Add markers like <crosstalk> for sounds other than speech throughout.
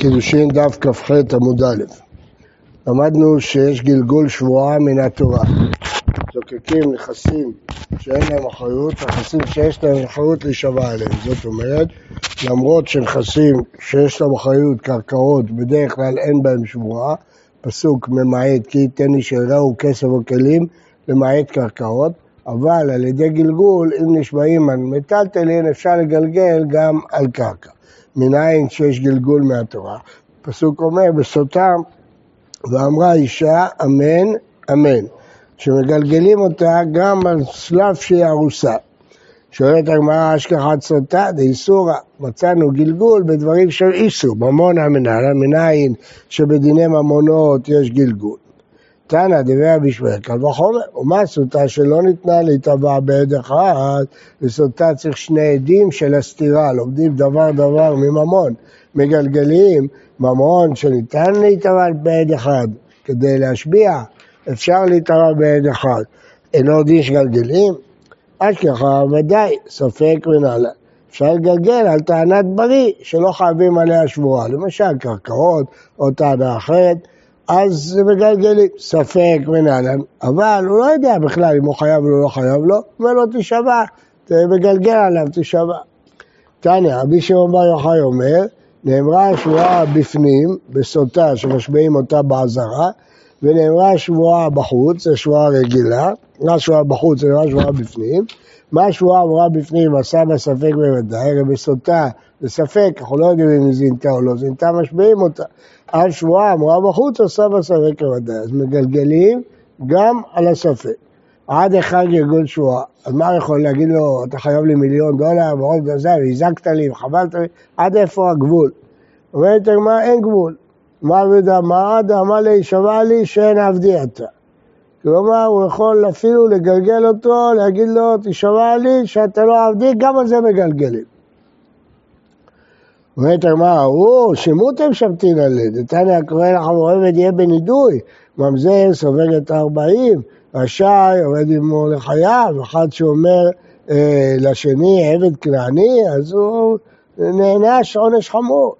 קידושין דף כ"ח עמוד א'. למדנו שיש גלגול שבועה מן התורה. זוקקים נכסים שאין להם אחריות, נכסים שיש להם אחריות להישבע עליהם. זאת אומרת, למרות שנכסים שיש להם אחריות, קרקעות, בדרך כלל אין בהם שבועה, פסוק ממעט כי תן לי שאירעו כסף או כלים, למעט קרקעות, אבל על ידי גלגול, אם נשבעים על מטלטלין, אפשר לגלגל גם על קרקע. מנין שיש גלגול מהתורה. הפסוק אומר בסוטה, ואמרה אישה אמן אמן, שמגלגלים אותה גם על שלב שהיא ארוסה. שואלת הגמרא אשכחת סוטה דאיסורא, מצאנו גלגול בדברים של איסור, ממון המנהל, מנין שבדיני ממונות יש גלגול. תנא דברי רבי שמואל, קל וחומר, ומה סוטה שלא ניתנה להתבע בעד אחד, וסוטה צריך שני עדים של הסתירה, לומדים דבר דבר מממון, מגלגלים ממון שניתן להתבע בעד אחד, כדי להשביע, אפשר להתבע בעד אחד, אינו דין שגלגלים, אשכחה ודאי, ספק ונעלה. אפשר לגלגל על טענת בריא שלא חייבים עליה שבועה, למשל קרקעות או טענה אחרת. אז מגלגלים, ספק ונהלן, אבל הוא לא יודע בכלל אם הוא חייב או לא חייב לו, אומר לו תשבע, מגלגל עליו תשבע. תניא, רבי שמעון בר יוחאי אומר, נאמרה השבועה בפנים, בסוטה שמשביעים אותה בעזרה, ונאמרה השבועה בחוץ, זו שבועה רגילה, מה השבועה בחוץ, זה נאמרה שבועה בפנים, מה השבועה אמרה בפנים, עשה בה ספק בוודאי, הרי בסוטה זה ספק, אנחנו לא יודעים אם היא זינתה או לא זינתה, משביעים אותה. על שבועה אמרה בחוץ, עושה בה ספק בוודאי. אז מגלגלים גם על הספק. עד אחד גלגול שבועה. אז מה יכול להגיד לו, אתה חייב לי מיליון דולר, ועוד זה, והזקת לי, וחבלת לי, עד איפה הגבול? אומרת הגמרא, אין גבול. מה ודא מה עד אמר לי, שווה לי שאין עבדי אתה. כלומר, הוא יכול אפילו לגלגל אותו, להגיד לו, תשמע לי שאתה לא עבדי, גם על זה מגלגלים. אומרת הגמרא, הוא, שימותם שבתין עלי, דתניא הקורא לך עבד יהיה בנידוי, ממזר סובל את הארבעים, רשאי עובד עמו לחייו, אחד שאומר אה, לשני עבד כנעני, אז הוא נענש עונש חמור.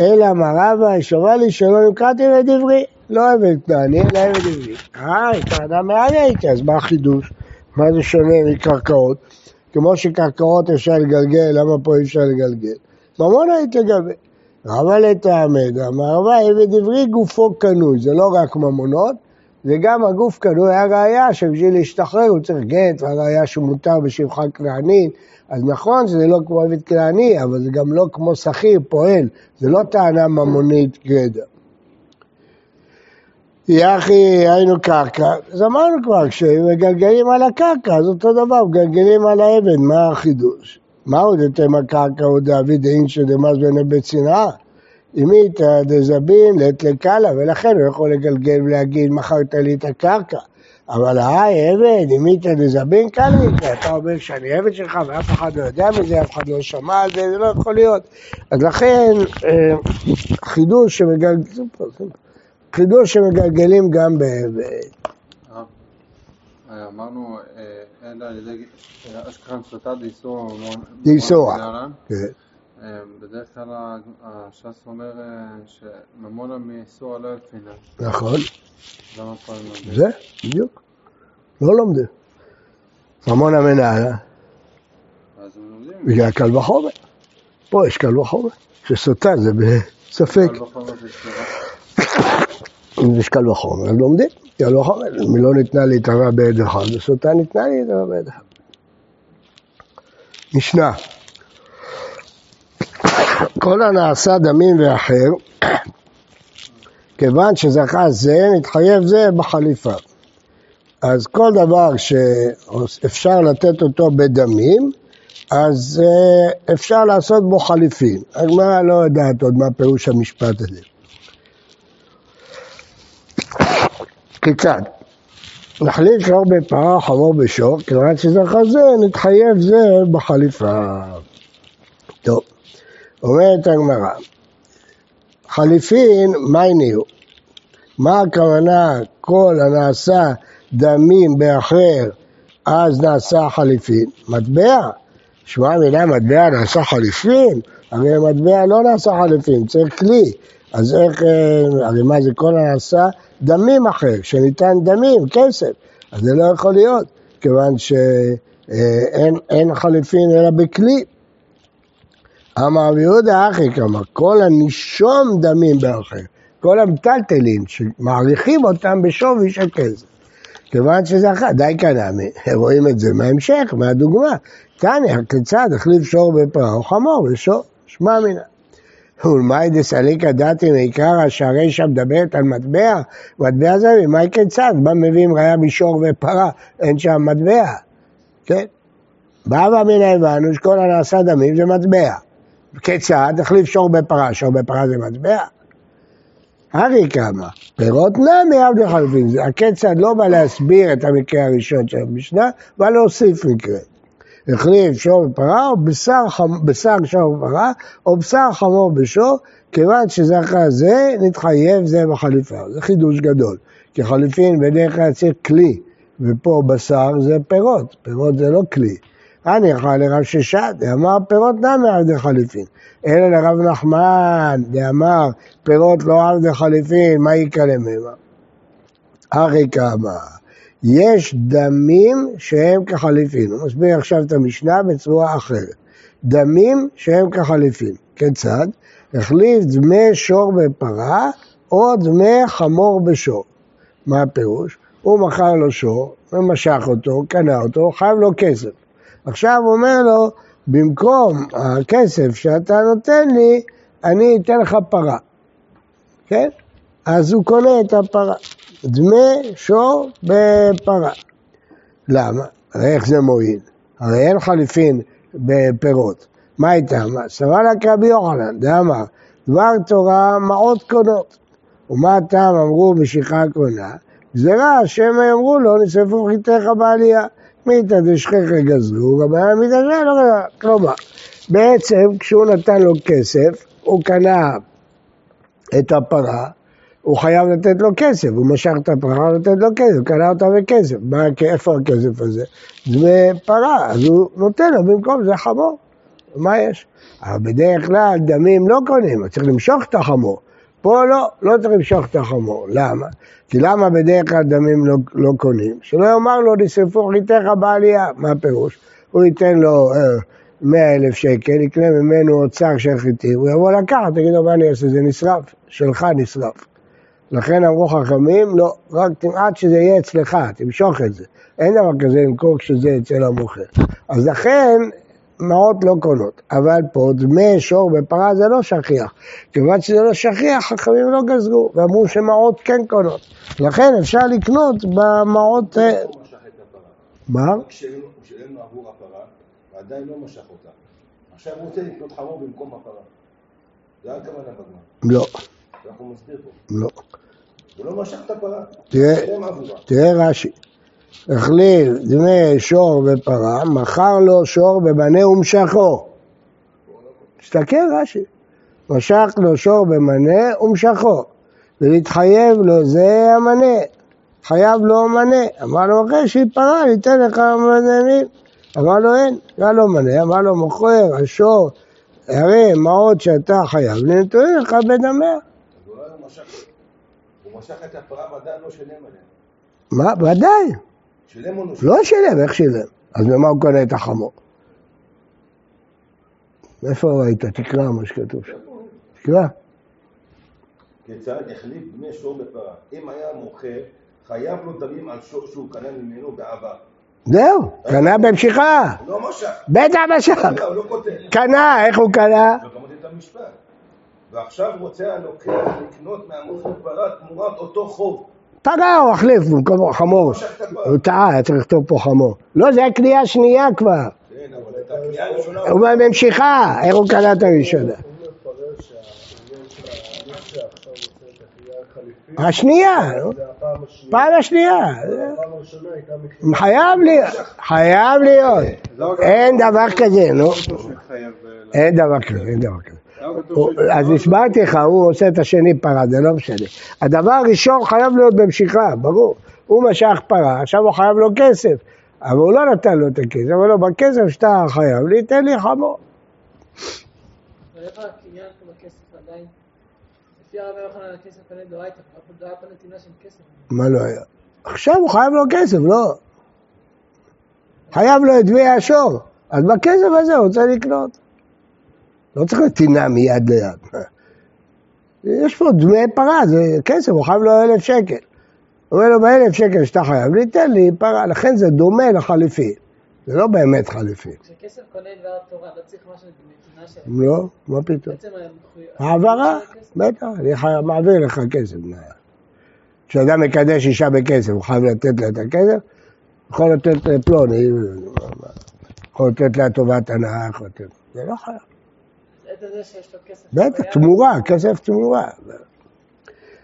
אלא מה רבא, שווה לי שלא נקראתי לדברי. לא עבד כנעני, אלא עבד עברי. אה, הייתה אדם מעלה איתי, אז מה החידוש? מה זה שונה מקרקעות? כמו שקרקעות אפשר לגלגל, למה פה אי אפשר לגלגל? ממון היית לגבי. רבה לתעמד, אמר רבה, עבד עברי גופו קנוי, זה לא רק ממונות, זה גם הגוף קנוי הראייה שבשביל להשתחרר הוא צריך גט, והראייה שמותר בשבחה כנענית, אז נכון שזה לא כמו עבד כנעני, אבל זה גם לא כמו שכיר, פועל, זה לא טענה ממונית גדע. יחי היינו קרקע, אז אמרנו כבר, כשמגלגלים על הקרקע, אז אותו דבר, מגלגלים על האבן, מה החידוש? מה יותר הקרקע הוא דאביד אינשא דמאז בן בית שנאה? אימיתא דזבין לית לקלה, ולכן הוא יכול לגלגל ולהגיד, מכרת לי את הקרקע. אבל היי עבד, אימיתא דזבין קלה, אתה אומר שאני עבד שלך ואף אחד לא יודע מזה, אף אחד לא שמע על זה, זה לא יכול להיות. אז לכן, אה, חידוש שמגלגלים... גם ב... אה, אמרנו, אה, אין על ידי אשכחן סוטה דאיסור דאיסור, כן. אה, בדרך כלל הש"ס אומר שממונה מאיסור לא יפינה. נכון. למה פה הם לומדים? זה, בדיוק. לא לומדים. ממונה מנהלה. אז הם לומדים. בגלל קל וחומר. פה יש קל וחומר. שסוטה זה בספק. קל וחומר זה סתירה. אם יש קל וחומר, לומדים. קל וחומר, אם לא ניתנה להתערב בעד אחד, וסוטה ניתנה להתערב בעד אחד. משנה. כל הנעשה דמים ואחר, כיוון שזכה זה, מתחייב זה בחליפה. אז כל דבר שאפשר לתת אותו בדמים, אז אה, אפשר לעשות בו חליפין. הגמרא לא יודעת עוד מה פירוש המשפט הזה. כיצד? נחליט שלא בפרה, חמור בשור, כיוון שזה חזה, נתחייב זה בחליפה. טוב, אומרת הגמרא, חליפין, מה נהיו? מה הכוונה כל הנעשה דמים באחר, אז נעשה חליפין? מטבע. שמע מילה מטבע נעשה חליפין? הרי מטבע לא נעשה חליפין, צריך כלי. אז איך, אה, הרי מה זה כל הנעשה? דמים אחר, שניתן דמים, כסף. אז זה לא יכול להיות, כיוון שאין חליפין אלא בכלי. אמר רבי יהודה אחי כמה, כל הנישום דמים באחר, כל המטלטלים שמעריכים אותם בשווי של כסף. כיוון שזה אחר, די קנמי, <laughs> רואים את זה מההמשך, מהדוגמה. תניא, כיצד החליף שור בפרה או חמור בשור, שמע מינה. ולמאי דסליקא דתי מעיקרא שהרישא מדברת על מטבע, מטבע זה ומאי כיצד, מה מביאים ראיה משור ופרה, אין שם מטבע, כן? בא ואמינא הבנו שכל הנעשה דמים זה מטבע. כיצד? החליף שור בפרה, שור בפרה זה מטבע? הרי כמה, פירות נמי עבדי חלפין, הכיצד לא בא להסביר את המקרה הראשון של המשנה, בא להוסיף מקרה. החליף שור בפרה או בשר, חמ... בשר שור בפרה או בשר חמור בשור, כיוון שזכר זה נתחייב זה בחליפה. זה חידוש גדול, כי חליפין בדרך כלל צריך כלי, ופה בשר זה פירות, פירות זה לא כלי. אני יכול לרב ששת, דאמר פירות נמי עבדי חליפין. אלא לרב נחמן, דאמר פירות לא עבדי חליפין, מה יקרה ממנו? אחי כמה. יש דמים שהם כחליפין. הוא מסביר עכשיו את המשנה בצורה אחרת. דמים שהם כחליפין. כיצד? החליף דמי שור בפרה או דמי חמור בשור. מה הפירוש? הוא מכר לו שור, ומשך אותו, קנה אותו, חייב לו כסף. עכשיו הוא אומר לו, במקום הכסף שאתה נותן לי, אני אתן לך פרה. כן? אז הוא קונה את הפרה. דמי שור בפרה. למה? הרי איך זה מועיל? הרי אין חליפין בפירות. מה איתם? סבל לה כרבי יוחנן, דאמר, דבר תורה מעות קונות. ומה הטעם אמרו משיכה קונה? גזירה שמא יאמרו לו נשרפו חיתך בעלייה. מיתא דשכחא גזרו, רבנן מיתא לא גזרו. כלומר, בעצם כשהוא נתן לו כסף, הוא קנה את הפרה, הוא חייב לתת לו כסף, הוא משך את הפרה לתת לו כסף, קנה אותה בכסף. מה, איפה הכסף הזה? דמי פרה, אז הוא נותן לו במקום זה חמור. מה יש? אבל בדרך כלל דמים לא קונים, צריך למשוך את החמור. פה לא, לא צריך למשוך את החמור. למה? כי למה בדרך כלל דמים לא, לא קונים? שלא יאמר לו, נשרפו חיתך בעלייה. מה הפירוש? הוא ייתן לו אה, מאה אלף שקל, יקנה ממנו אוצר של חיטים, הוא יבוא לקחת, תגיד לו, מה אני אעשה? זה נשרף, שלך נשרף. לכן אמרו חכמים, לא, רק עד שזה יהיה אצלך, תמשוך את זה. אין דבר כזה למכור כשזה אצל המוכר. אז לכן מעות לא קונות, אבל פה דמי שור בפרה זה לא שכיח. כיוון שזה לא שכיח, חכמים לא גזרו, ואמרו שמעות כן קונות. לכן אפשר לקנות במעות... אה, מה? לו עבור הפרה, ועדיין לא משך אותה. עכשיו הוא רוצה לקנות חמור במקום הפרה. זה הכוונה בגמר. לא. אנחנו מסביר פה. לא. הוא לא משך את הפרה. תראה רש"י. החליף דמי שור ופרה, מכר לו שור במנה ומשכו. תסתכל רש"י. משך לו שור במנה ומשכו. ולהתחייב לו זה המנה. חייב לו מנה. אמר לו אחרי שהיא פרה, ניתן לך מנהלים. אמר לו אין, היה לו מנה, אמר לו מוכר, השור, הרי מה עוד שאתה חייב, נתונים לך בדמיה. הוא משך את הפרה ועדיין לא שילם עליה. מה? ודאי. שילם או לא לא שילם, איך שילם? אז במה הוא קונה את החמור? איפה ראית? תקרא מה שכתוב שם. תקרא. כיצד החליף דמי שור בפרה? אם היה מוכר, חייב לו דמים על שור שהוא קנה ממנו בעבר. זהו, קנה במשיכה. הוא לא משך. בטח משך. לא כותב. קנה, איך הוא קנה? לא גמרתי את המשפט. ועכשיו רוצה הלוקח לקנות מהמוכר פרה תמורת אותו חוב. פרה הוא החליף במקום חמור. הוא טעה, היה צריך לכתוב פה חמור. לא, זה היה קנייה שנייה כבר. כן, אבל את הקנייה הראשונה... הוא במשיכה, איך הוא קנה את הראשונה? השנייה. פעם השנייה. חייב להיות, חייב להיות. אין דבר כזה, נו. אין דבר כזה, אין דבר כזה. אז הסברתי לך, הוא עושה את השני פרה, זה לא משנה. הדבר הראשון חייב להיות במשיכה, ברור. הוא משך פרה, עכשיו הוא חייב לו כסף. אבל הוא לא נתן לו את הכסף, אבל לא, בכסף שאתה חייב לי, תן לי חמור. לא. מה לא היה? עכשיו הוא חייב לו כסף, לא. חייב לו את דמי השור, אז בכסף הזה הוא רוצה לקנות. לא צריך נתינה מיד ליד. יש פה דמי פרה, זה כסף, הוא חייב לו אלף שקל. הוא אומר לו, באלף שקל שאתה חייב לי, תן לי פרה, לכן זה דומה לחליפי. זה לא באמת חליפי. כשכסף קונה דבר תורה, לא צריך משהו נתינה של... לא, מה פתאום? בעצם. העברה, בטח, אני מעביר לך כסף. כשאדם מקדש אישה בכסף, הוא חייב לתת לה את הכסף? יכול לתת לפלוני, יכול לתת לה טובת הנאה, יכול לתת... זה לא חייב. עצם זה שיש לו כסף... בטח, תמורה, כסף תמורה.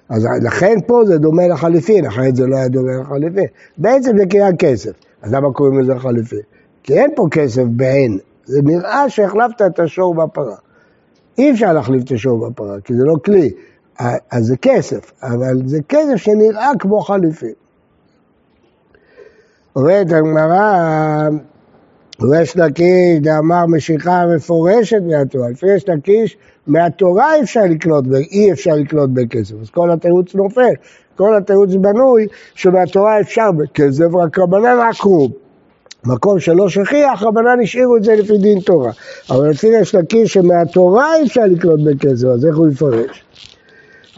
אז לכן פה זה דומה לחליפין, אחרת זה לא היה דומה לחליפין. בעצם זה קריאה כסף, אז למה קוראים לזה חליפין? כי אין פה כסף בעין, זה נראה שהחלפת את השור בפרה. אי אפשר להחליף את השור בפרה, כי זה לא כלי, אז זה כסף, אבל זה כסף שנראה כמו חליפין. אומרת הגמרא, ריש לקיש דאמר משיכה מפורשת מהתורה. לפי ריש לקיש, מהתורה אפשר לקנות, אי אפשר לקנות בכסף. אז כל התירוץ נופל. כל התירוץ בנוי שמהתורה אפשר בכסף, רק רבנן עקרו. מקום שלא שכיח, רבנן השאירו את זה לפי דין תורה. אבל לפי ריש לקיש שמהתורה אפשר לקנות בכסף, אז איך הוא יפרש?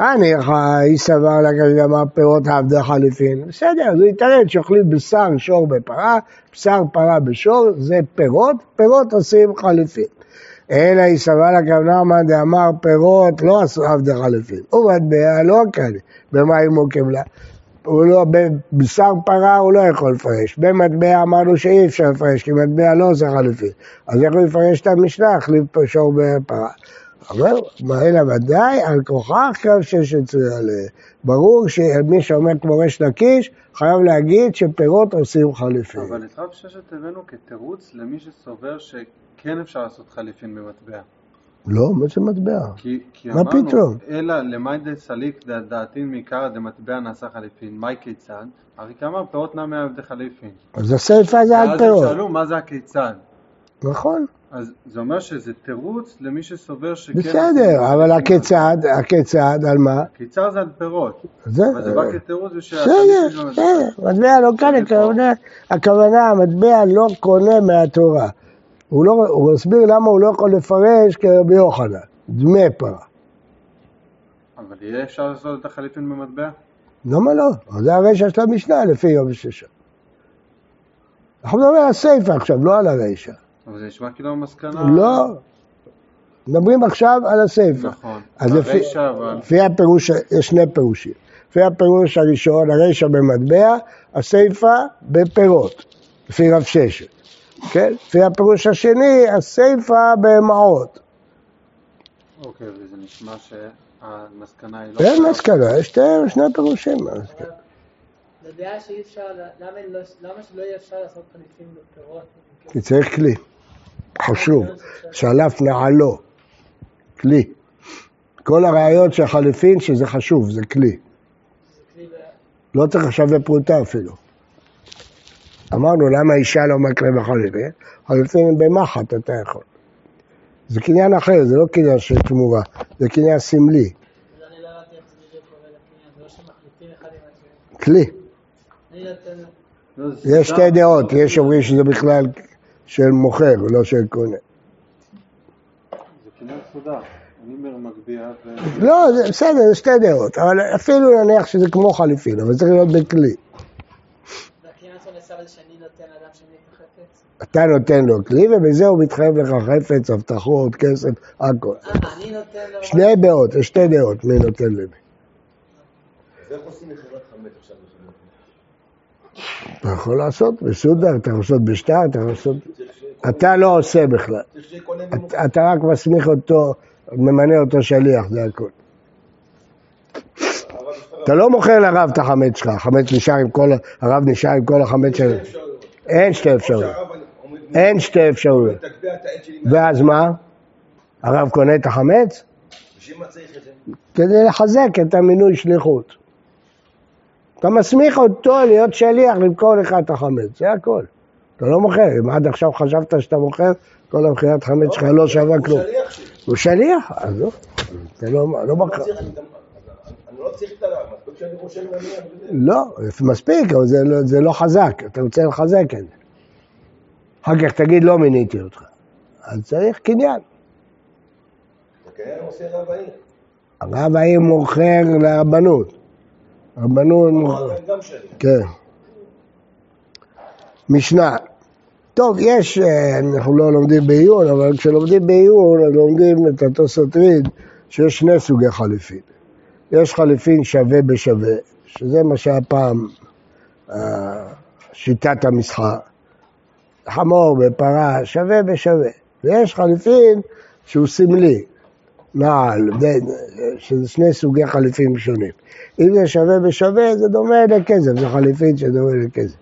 אני איש סבר לה אמר פירות עבדי חליפין. בסדר, הוא יתערב שאוכלים בשר שור בפרה, בשר פרה בשור, זה פירות, פירות עושים חליפין. אלא היא סבר לה כמנרמן דאמר פירות לא עשו עבדי חליפין. ומטבע לא כאלה, במה היא מוקם לה? הוא לא, בבשר פרה הוא לא יכול לפרש. במטבע אמרנו שאי אפשר לפרש, כי מטבע לא עושה חליפין. אז איך הוא יפרש את המשנה, החליף שור בפרה? מה אלא ודאי, על כוכך קו שש אצלי עליה. ברור שמי שאומר כמו ריש לקיש, חייב להגיד שפירות עושים חליפין. אבל את רב ששת הבאנו כתירוץ למי שסובר שכן אפשר לעשות חליפין במטבע. לא, מה זה מטבע? כי, כי מה אמרנו, פתאום? אלא למאי דסליק דעתין מעיקרא דמטבע נעשה חליפין, מהי כיצד? הרי כמה פירות נע מעבדי חליפין. אז הסיפה זה על ואז הם פירות. שאלו מה זה הכיצד. נכון, אז זה אומר שזה תירוץ למי שסובר שכן... בסדר, אבל הכיצד, הכיצד, על מה? קיצר זה על פירות. זה, אבל זה בא כתירוץ בשביל בסדר, לא בסדר, מטבע לא קונה, הכוונה, המטבע לא קונה מהתורה. הוא, לא, הוא מסביר למה הוא לא יכול לפרש כרבי יוחנן, דמי פרה. אבל יהיה אפשר לעשות את החליפין במטבע? למה לא? זה הרשע של המשנה לפי יום וששה. אנחנו מדברים על הסיפה עכשיו, לא על הרשע. אבל זה נשמע כאילו המסקנה... לא. מדברים עכשיו על הסיפה. נכון. אז לפי, הרישא, אבל... לפי הפירוש, יש שני פירושים. לפי הפירוש הראשון, הרשע במטבע, הסיפה בפירות, לפי רב ששת. כן? לפי הפירוש השני, הסיפה במעות. אוקיי, וזה נשמע שהמסקנה היא לא... אין מסקנה, יש שתי- שני פירושים. מה המסקנה? זו דעה שאי אפשר, למה לא- למה שלא יהיה אפשר לעשות חליפים בפירות? כי צריך כלי. חשוב, שלף נעלו. כלי. כל הראיות של חליפין שזה חשוב, זה כלי. לא צריך שווה פרוטה אפילו. אמרנו, למה אישה לא מקרה בחליפין? חליפין במחט אתה יכול. זה קניין אחר, זה לא קניין של תמורה, זה קניין סמלי. לא לא. כלי. לא, יש. שתי דעות, יש אומרים שזה בכלל של מוכר, לא של קונה. זה סודר. אני אומר מגביה ו... לא, זה בסדר, זה שתי דעות, אבל אפילו נניח שזה כמו חליפין, אבל צריך להיות בכלי. את החפץ. אתה נותן לו כלי, ובזה הוא מתחייב לך חפץ, הבטחות, כסף, הכל. אה, אני נותן לו... שני דעות, שתי דעות, מי נותן למי. ואיך עושים מכירת חמץ עכשיו בשבת? אתה יכול לעשות בסודר, אתה יכול לעשות בשטר, אתה יכול לעשות... אתה לא עושה בכלל. אתה- רק מסמיך אותו, ממנה אותו שליח, זה מספר אתה לא מוכר לרב את החמץ שלך, החמץ נשאר עם כל, הרב נשאר עם כל החמץ שלו. אין שתי אפשרויות. אין שתי אפשרויות. ואז מה? הרב קונה את החמץ? כדי לחזק את המינוי שליחות. אתה מסמיך אותו להיות שליח למכור לך את החמץ, זה הכל. אתה לא מוכר, אם עד עכשיו חשבת שאתה מוכר, כל המכירת חמץ שלך לא שווה כלום. הוא שליח שלי. הוא שליח, אז לא, זה לא, אני בקר. לא לא צריך את מספיק ואני... לא, מספיק, אבל זה לא, זה לא חזק, אתה רוצה לחזק את זה. אחר כך תגיד לא מיניתי אותך. אז צריך קניין. וכנראה עושה רב העיר. הרב העיר מוכר לרבנות. הרב גם שלי. כן. משנה. טוב, יש, אה, אנחנו לא לומדים בעיון, אבל כשלומדים בעיון, אז לומדים את התוספות ריד, שיש שני סוגי חליפין. יש חליפין שווה בשווה, שזה מה שהיה פעם אה, שיטת המסחר. חמור ופרה, שווה בשווה. ויש חליפין שהוא סמלי, נעל, שזה שני סוגי חליפין שונים. אם זה שווה בשווה, זה דומה לכסף, זה חליפין שדומה לכסף.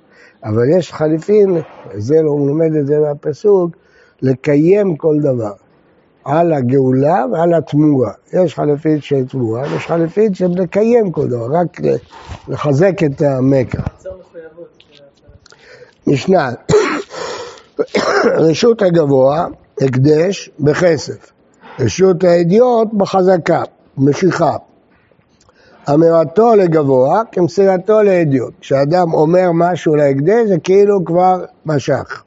אבל יש חליפין, זה לא מלמד את זה מהפסוק, לקיים כל דבר. על הגאולה ועל התמורה. יש חליפין של תמורה, ויש חליפין של לקיים כל דבר, רק לחזק את הצעה. משנה, <coughs> רשות הגבוה, הקדש בכסף, רשות האדיוט בחזקה, משיכה. אמירתו לגבוה כמסירתו לאדיוט. כשאדם אומר משהו להקדש זה כאילו כבר משך.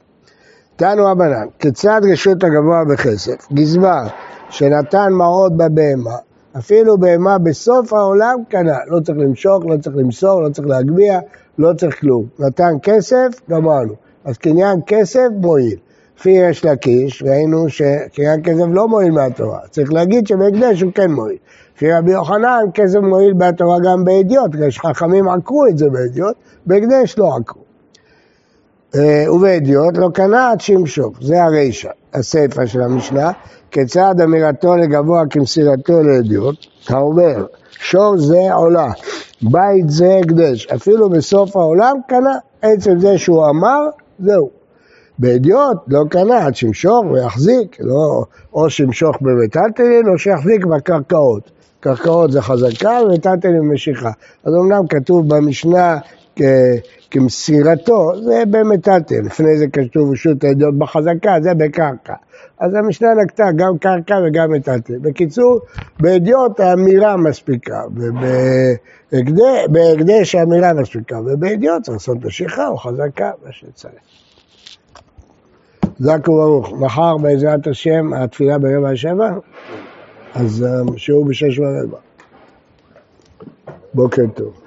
תנו הבנן, כיצד רשות הגבוה בכסף? גזבר שנתן מעות בבהמה, אפילו בהמה בסוף העולם קנה, לא צריך למשוך, לא צריך למסור, לא צריך להגביה, לא צריך כלום. נתן כסף, גמרנו. אז קניין כסף מועיל. לפי יש לקיש, ראינו שקניין כסף לא מועיל מהתורה. צריך להגיד שבהקדש הוא כן מועיל. לפי רבי יוחנן, כסף מועיל מהתורה גם באדיוט, בגלל שחכמים עקרו את זה באדיוט, בהקדש לא עקרו. אה, ובאדיוט לא קנה עד שימשוך, זה הרישא, הסיפא של המשנה, כיצד אמירתו לגבוה כמסירתו לאדיוט, האומר, שור זה עולה, בית זה הקדש, אפילו בסוף העולם קנה, עצם זה שהוא אמר, זהו. באדיוט לא קנה עד שימשוך ויחזיק, לא, או שימשוך במיטלטלין או שיחזיק בקרקעות. קרקעות זה חזקה ומיטלטלין משיכה. אז אמנם כתוב במשנה כ- כמסירתו, זה במיטלטלין. לפני זה כתוב רשות האדיוט בחזקה, זה בקרקע. אז המשנה נקטה גם קרקע וגם מיטלטלין. בקיצור, באדיוט האמירה מספיקה, ובהקדש בהקדש האמירה מספיקה, ובאדיוט צריך לעשות משיכה או חזקה, מה שצריך. חזק וברוך. מחר בעזרת השם התפילה ברבע שבע, אז אה, שיעור בשש ורבע. בוקר טוב.